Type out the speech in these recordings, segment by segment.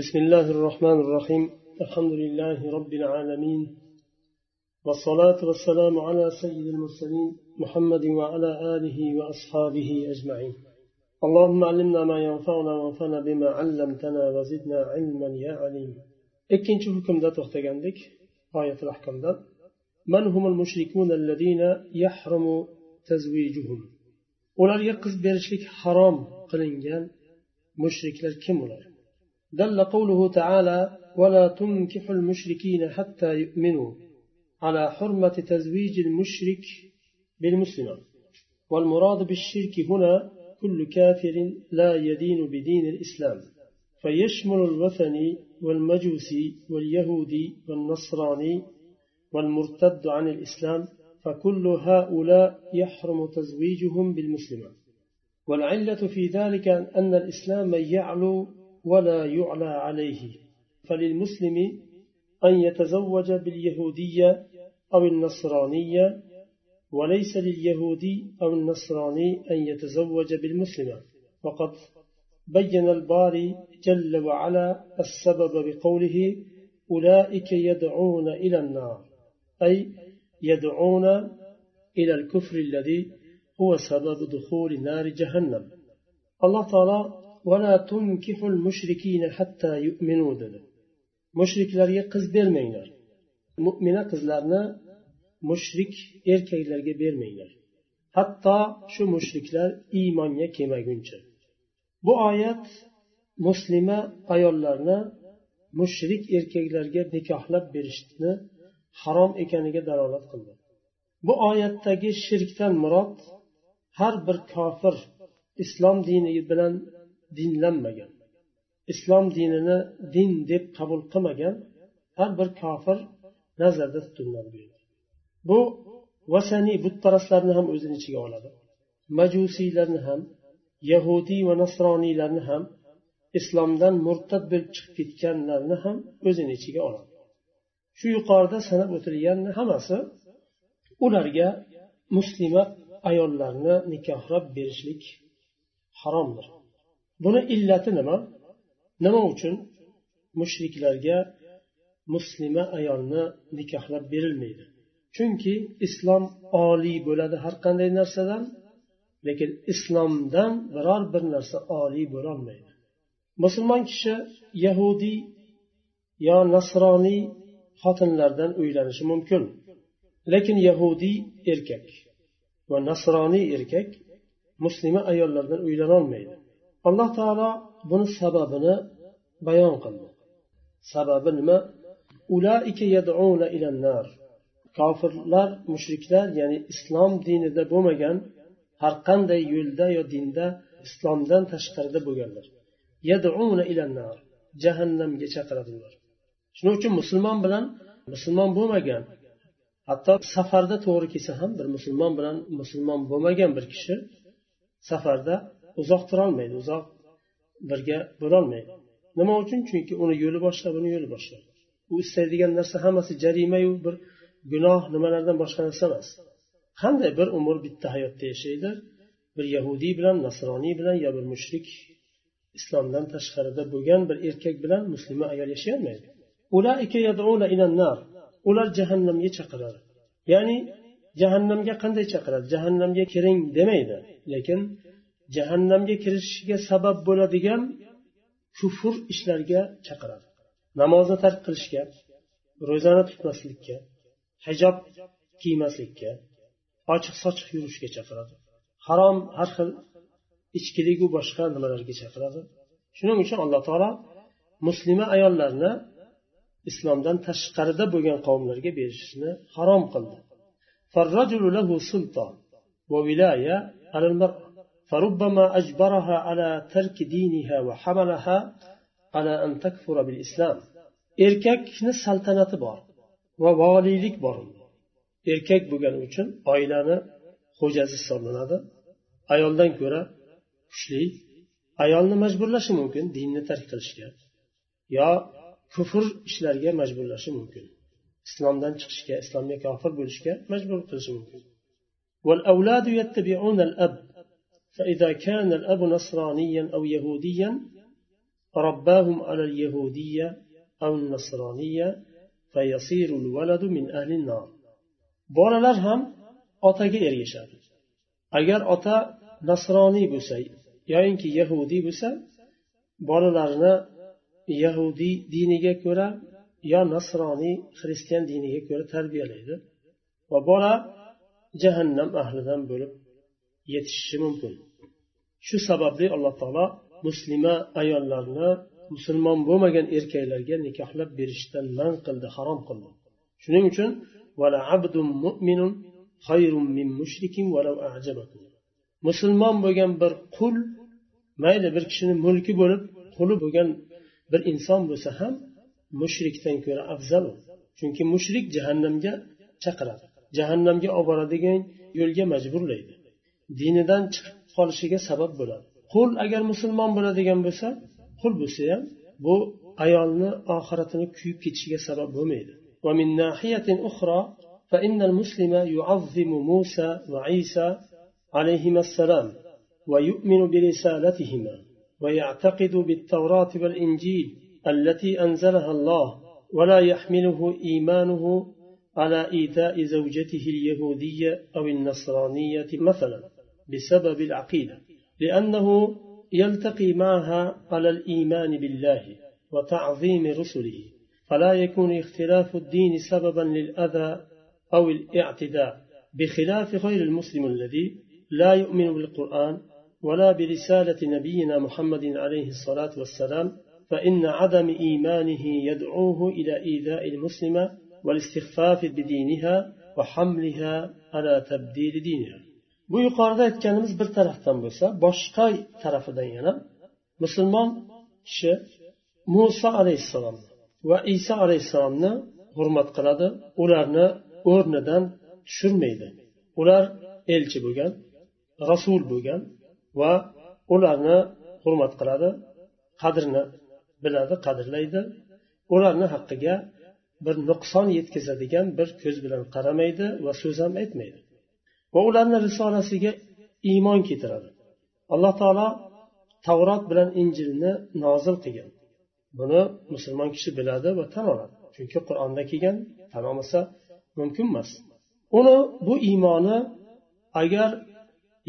بسم الله الرحمن الرحيم. الحمد لله رب العالمين. والصلاة والسلام على سيد المرسلين محمد وعلى آله وأصحابه أجمعين. اللهم علمنا ما ينفعنا وانفعنا بما علمتنا وزدنا علما يا عليم. ikkinchi hukmda to'xtagandik oyatul ahkomda من هم المشركون الذين يحرم تزويجهم؟ ularga qiz berishlik harom qilingan mushriklar kim ular دل قوله تعالى ولا تنكح المشركين حتى يؤمنوا على حرمة تزويج المشرك بالمسلمة. والمراد بالشرك هنا كل كافر لا يدين بدين الإسلام فيشمل الوثني والمجوسي واليهودي والنصراني والمرتد عن الإسلام فكل هؤلاء يحرم تزويجهم بالمسلمة. والعلة في ذلك أن الإسلام يعلو ولا يعلى عليه. فللمسلم أن يتزوج باليهودية أو النصرانية وليس لليهودي أو النصراني أن يتزوج بالمسلمة وقد بين الباري جل وعلا السبب بقوله أولئك يدعون إلى النار أي يدعون إلى الكفر الذي هو سبب دخول نار جهنم. الله تعالى ولا تنكح المشركين حتى يؤمنوا dedi. Mushriklarga qiz bermanglar. Mo'mina qizlarni mushrik erkaklarga bermanglar. Hatto shu mushriklar iymonga kelmaguncha bu oyat muslima ayollarni mushrik erkaklarga nikohlab berishni harom ekaniga dalolat qildi. Bu oyatdagi shirkdan murod har bir kofir islom dini bilan dinlanmagan. Islom dinini din deb qabul qilmagan har bir kofir nazarda tutiladi bu vasaniy butparastlarni ham o'zini ichiga oladi. Majusiylarni ham yahudiy va nasroniylarni ham islomdan murtad bo'lib chiqib ketganlarni ham o'zini ichiga oladi. Shu yuqorida sanab o'tilgan hammasi ularga muslima ayollarni nikohlab berishlik haromdir. Buni illati nima? Nima uchun? Mushriklarga muslima ayolni nikohlab berilmaydi. Chunki islom oliy bo'ladi har qanday narsadan lekin islomdan biror bir narsa oliy bo'lolmaydi. Musulmon kishi yahudiy yo nasroniy xotinlardan uylanishi mumkin. Lekin yahudiy erkak va nasroniy erkak muslima ayollardan uylanolmaydi alloh taolo buni sababini bayon qildi. Sababi nima? Kofirlar mushriklar ya'ni islom dinida bo'lmagan har qanday yo'lda yo dinda islomdan tashqarida bo'lganlar. Jahannamga chaqiradilar. Shuning uchun musulmon bilan musulmon bo'lmagan hatto safarda to'g'ri kelsa ham bir musulmon bilan musulmon bo'lmagan bir kishi safarda uzoq turolmaydi uzoq birga bo'lolmaydi. Nima uchun? Chunki uni yo'li boshqa buni yo'li boshqa u istaydigan narsa hammasi jarimayu bir gunoh nimalardan boshqa narsa emas. Qanday bir umr bitta hayotda yashaydi? Bir yahudiy bilan nasroniy bilan yo bir mushrik islomdan tashqarida bo'lgan bir erkak bilan muslima ayol yashayolmaydi. Ular jahannamga chaqiradi. Ya'ni jahannamga qanday chaqiradi? Jahannamga kiring demaydi. Lekin jahannamga kirishiga sabab bo'ladigan kufr ishlarga chaqiradi. Namozni tark qilishga ro'zani tutmaslikka hijob kiymaslikka ochiq sochiq yurishga chaqiradi. Harom har xil ichkiligu boshqa nimalarga chaqiradi. Shuning uchun alloh taolo muslima ayollarni islomdan tashqarida bo'lgan qavmlarga berishni harom qildi. فربما أجبرها على ترك دينها وحملها على أن تكفر بالإسلام erkakni saltanati bor va voliylik bor erkak bo'lgani uchun oilani xo'jasi hisoblanadi ayoldan ko'ra kuchli ayolni majburlashi mumkin dinni tark qilishga yo kufr ishlarga majburlashi mumkin islomdan chiqishga islomga kofir bo'lishga majbur qilishi mumkin والأولاد يتبعون الأب فإذا كان الأب نصرانيا أو يهوديا رباهم على اليهودية أو النصرانية فيصير الولد من أهل النار bolalar ham otaga ergashadi agar ota nasroniy bo'lsa yoyinki yahudiy bo'lsa bolalarini yahudiy diniga ko'ra yo nasroniy xristian diniga ko'ra tarbiyalaydi va bola jahannam ahlidan bo'lib yetishishi mumkin. Shu sababli alloh taolo muslima ayollarni musulmon bo'lmagan erkaklarga nikohlab berishdan man qildi harom qildi. Shuning uchun musulmon bo'lgan bir qul mayli bir kishini mulki bo'lib quli bo'lgan bir inson bo'lsa ham mushrikdan ko'ra afzal chunki mushrik jahannamga chaqiradi. Jahannamga olib boradigan yo'lga majburlaydi. Dinidan chiqib qolishiga sabab bo'ladi. Qul agar musulmon bo'ladigan bo'lsa qul bo'lsa ham bu ayolni oxiratini kuyib ketishiga sabab bo'lmaydi. ومن ناحية أخرى فإن المسلم يعظم موسى وعيسى عليهما السلام ويؤمن برسالتهما ويعتقد بالتوراة والإنجيل التي أنزلها الله ولا يحمله إيمانه على إيذاء زوجته اليهودية أو النصرانية مثلا بسبب العقيدة لأنه يلتقي معها على الإيمان بالله وتعظيم رسله فلا يكون اختلاف الدين سببا للأذى أو الاعتداء بخلاف غير المسلم الذي لا يؤمن بالقرآن ولا برسالة نبينا محمد عليه الصلاة والسلام فإن عدم إيمانه يدعوه إلى إيذاء المسلمة والاستخفاف بدينها وحملها على تبديل دينها. Bu yuqorida aytganimiz bir tarafdan bo'lsa boshqa tarafidan yana musulmon kishi muso alayhissalom va iso alayhissalomni hurmat qiladi. Ularni o'rnidan tushirmaydi. Ular elchi bo'lgan rasul bo'lgan va ularni hurmat qiladi. Qadrini biladi qadrlaydi. Ularni haqqiga bir nuqson yetkazadigan bir ko'z bilan qaramaydi va so'z ham aytmaydi. Va ularni risolasiga iymon keltiradi. Alloh taolo tavrot bilan injilni nozil qilgan. Buni musulmon kishi biladi va tan oladi. Chunki qur'onda kelgan tan olmasa mumkin emas. Uni bu iymoni agar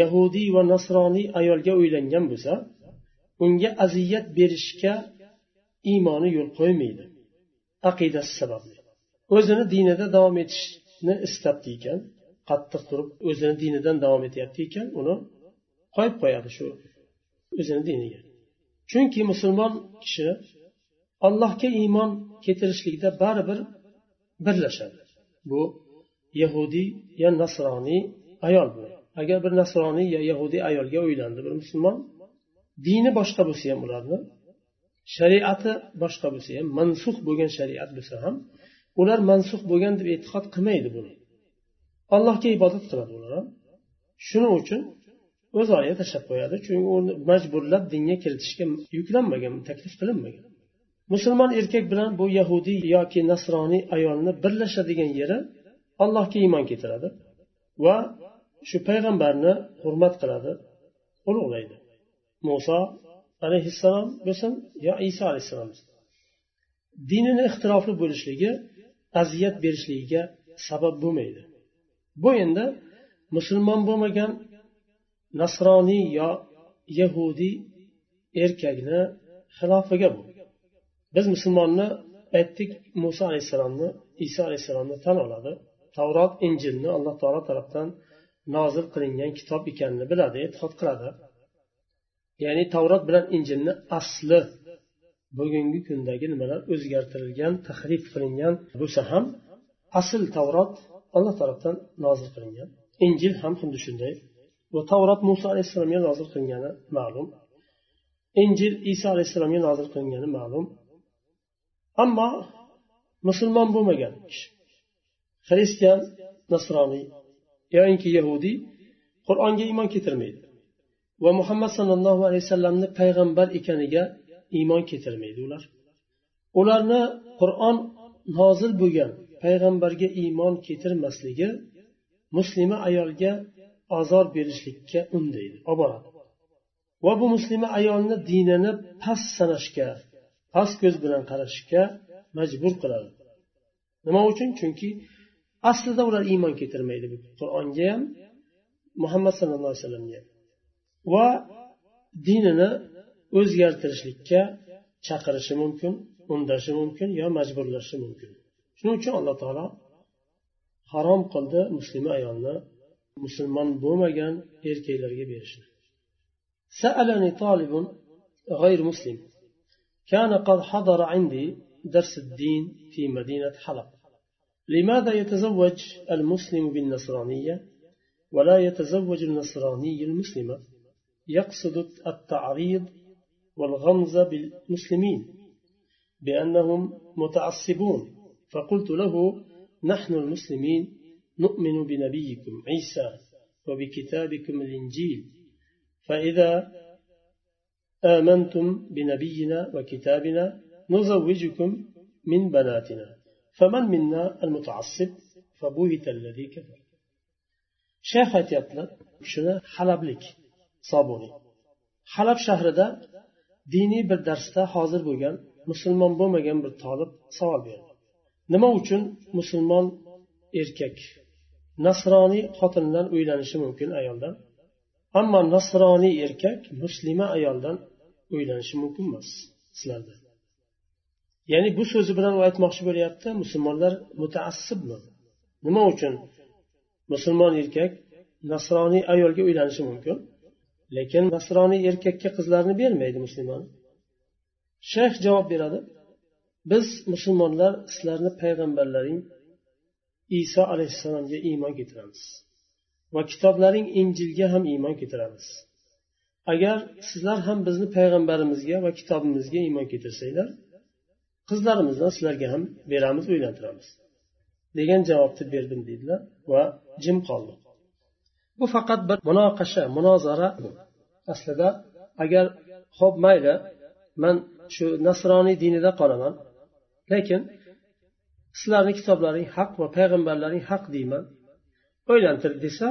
yahudiy va nasroniy ayolga uylangan bo'lsa unga aziyat berishga iymoni yo'l qo'ymaydi. Aqidasi sababli. O'zini dinida davom etishni istabdi ekan. Qattiq turib o'zini dinidan davom etayapti ekan uni qo'yib qo'yadi shu o'zini diniga. Chunki musulmon kishi allohga iymon keltirishlikda baribir birlashadi. Bu yahudiy yo nasroniy ayol bo'ladi. Agar bir nasroniy yo yahudiy ayolga uylandi bir musulmon dini boshqa bo'lsa ham ularni shariati boshqa bo'lsa ham mansux bo'lgan shariat bo'lsa ham ular mansux bo'lgan deb e'tiqod qilmaydi buni. Allohga ibodat qiladi ular ham. Shuning uchun o'z origa tashlab qo'yadi. Chunki uni majburlab dinga kiritishga yuklanmagan taklif qilinmagan. Musulmon erkak bilan bu yahudiy yoki nasroniy ayolni birlashadigan yeri allohga iymon keltiradi va shu payg'ambarni hurmat qiladi ulug'laydi. Muso alayhissalom bo'lsin yo iso alayhissalom dinini ixtirofli bo'lishligi aziyat berishligiga sabab bo'lmaydi. Bu endi musulmon bo'lmagan nasroniy yo yahudiy erkakni xilofiga bu. Biz musulmonni aytdik muso alayhissalomni iso alayhissalomni tan oladi. Tavrot injilni alloh taolo tarafdan nozil qilingan kitob ekanini biladi e'tiqod qiladi. Ya'ni tavrot bilan injilni asli bugungi kundagi nimalar o'zgartirilgan tahrif qilingan bo'lsa ham asl tavrot alloh tarafdan nozil qilingan. Injil ham xuddi shunday. Va tavrat muso alayhissalomga nozil qilingani ma'lum. Injil iso alayhissalomga nozil qilingani ma'lum. Ammo musulmon bo'lmagan kishi xristian nasroniy yoinki yahudiy qur'onga iymon keltirmaydi va muhammad sollallohu alayhi vasallamni payg'ambar ekaniga iymon keltirmaydi ular. Ularni qur'on nozil bo'lgan payg'ambarga iymon keltirmasligi muslima ayolga ozor berishlikka undaydi olib boradi va bu muslima ayolni dinini past sanashga past ko'z bilan qarashga majbur qiladi. Nima uchun? Chunki aslida ular iymon keltirmaydi qur'onga ham muhammad sallallohu alayhi vasallamga va dinini o'zgartirishlikka chaqirishi mumkin undashi mumkin yo majburlashi mumkin. Shuning uchun alloh taolo harom qildi muslima ayolni musulmon bo'lmagan erkaklarga berishni. سألني طالب غير مسلم كان قد حضر عندي درس الدين في مدينة حلب لماذا يتزوج المسلم بالنصرانية ولا يتزوج النصراني المسلمة يقصد التعريض والغمز بالمسلمين بأنهم متعصبون فقلت له نحن المسلمين نؤمن بنبيكم عيسى وبكتابكم الإنجيل فإذا آمنتم بنبينا وكتابنا نزوجكم من بناتنا فمن منا المتعصب؟ فبهت الذي كفر. شيخة يطلب شنا حلب لك صابوني. حلب شهر ده ديني بالدرس ده حاضر بوغان مسلمان بوغان بالطالب صواب يعني. Nima uchun musulmon erkak? Nasroniy xotindan uylanishi mumkin ayoldan. Ammo nasroniy erkak muslima ayoldan uylanishi mumkin emas sizlarda. Ya'ni bu so'zi bilan u aytmoqchi bo'lyapti musulmonlar mutaassibmi? Nima uchun musulmon erkak nasroniy ayolga uylanishi mumkin? Lekin nasroniy erkakka qizlarni bermaydi musulmon. Shayx javob beradi. Biz musulmonlar sizlarni payg'ambarlaring iso alayhissalomga iymon keltiramiz. Va kitoblaring injilga ham iymon keltiramiz. Agar sizlar ham bizni payg'ambarimizga va kitobimizga iymon keltirsanglar qizlarimizni sizlarga ham beramiz uylantiramiz degan javobni berdim deydilar va jim qoldi. Bu faqat bir munoqasha munozara. Aslida agar ho'p mayli man shu nasroniy dinida qolaman lekin sizlarni kitoblaring haq va payg'ambarlaring haq deyman o'ylantir desa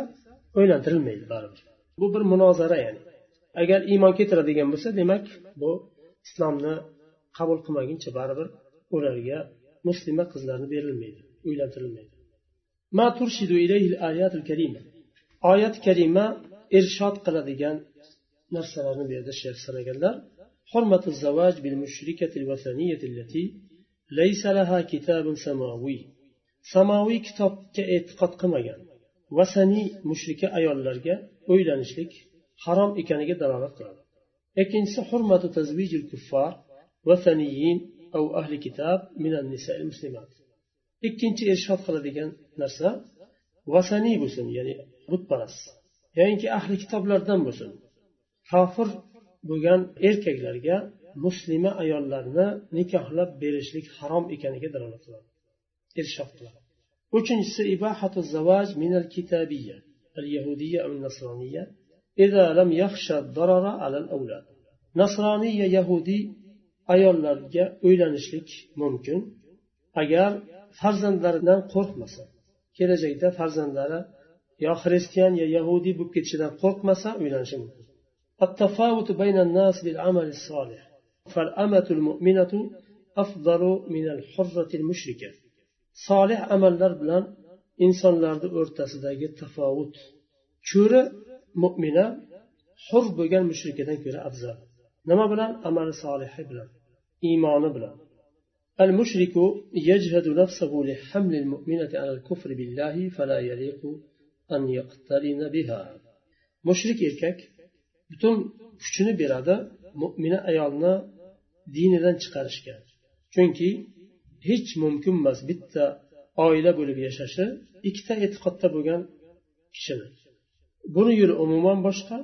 o'ylantirilmaydi baribir. Bu bir munozara ya'ni. Agar iymon keltiradigan bo'lsa demak bu islomni qabul qilmaguncha baribir ularga muslima qizlarni berilmaydi uylantirilmaydi. Ma turshidu ayatul karima. Oyat karima irshod qiladigan narsalarni bu yerda sher sanaganlar. Hurmatu zavaj bil mushrikati vataniyati lati samoviy kitobga e'tiqod qilmagan. Va saniy mushrika ayollarga o'ylanishlik harom ekaniga dalolat qiladi. Ikkinchisi hurmati tazvijil kuffar vasaniyin au ahli kitob minan nisa'il muslimat. Ikkinchi irshod qiladigan narsa vasaniy bo'lsin ya'ni butparast. Yoinki ahli kitoblardan bo'lsin. Kofir bo'lgan erkaklarga muslima ayollarni nikohlab berishlik harom ekaniga dalolat qiladi irshod qiladi uchinchisi ibahatu zavaj minal kitabiyya اليهودية أو النصرانية إذا لم يخشى الضرر على الأولاد نصرانية يهودي ayollarga uylanishlik mumkin agar farzandlaridan qo'rqmasa kelajakda farzandlari yo xristian yo yahudiy bo'lib ketishidan qo'rqmasa uylanishi mumkin فالأمة المؤمنة أفضل من الحرة المشركة. صالح أمل لربلا إنسان لارد أرتس داقي التفاوت شورة مؤمنة حر بغن مشركة كرة أفضل نما بلا أمل صالح بلا إيمان بلا المشرك يجهد نفسه لحمل المؤمنة على الكفر بالله فلا يليق أن يقترن بها مشرك إركك بتم كشن برادة مؤمنة أيالنا dinidan chiqarishgan chunki hech mumkin emas bitta oila bo'lib yashashi ikkita e'tiqodda bo'lgan kishini buni yo'li umuman boshqa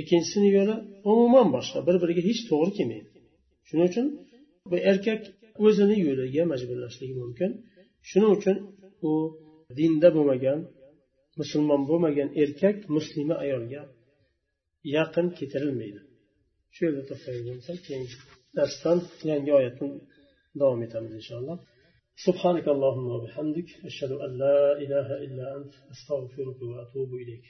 ikkinchisini yo'li umuman boshqa bir biriga hech to'g'ri kelmaydi. Shuning uchun bu erkak o'zini yo'liga majburlashligi mumkin. Shuning uchun u dinda bo'lmagan musulmon bo'lmagan erkak muslima ayolga yaqin keltirilmaydi shu yerda to'xtagan bo'lsam keyingi darsdan yangi oyatni davom etamiz inshaalloh سبحانك اللهم وبحمدك أشهد أن لا إله إلا أنت أستغفرك وأتوب إليك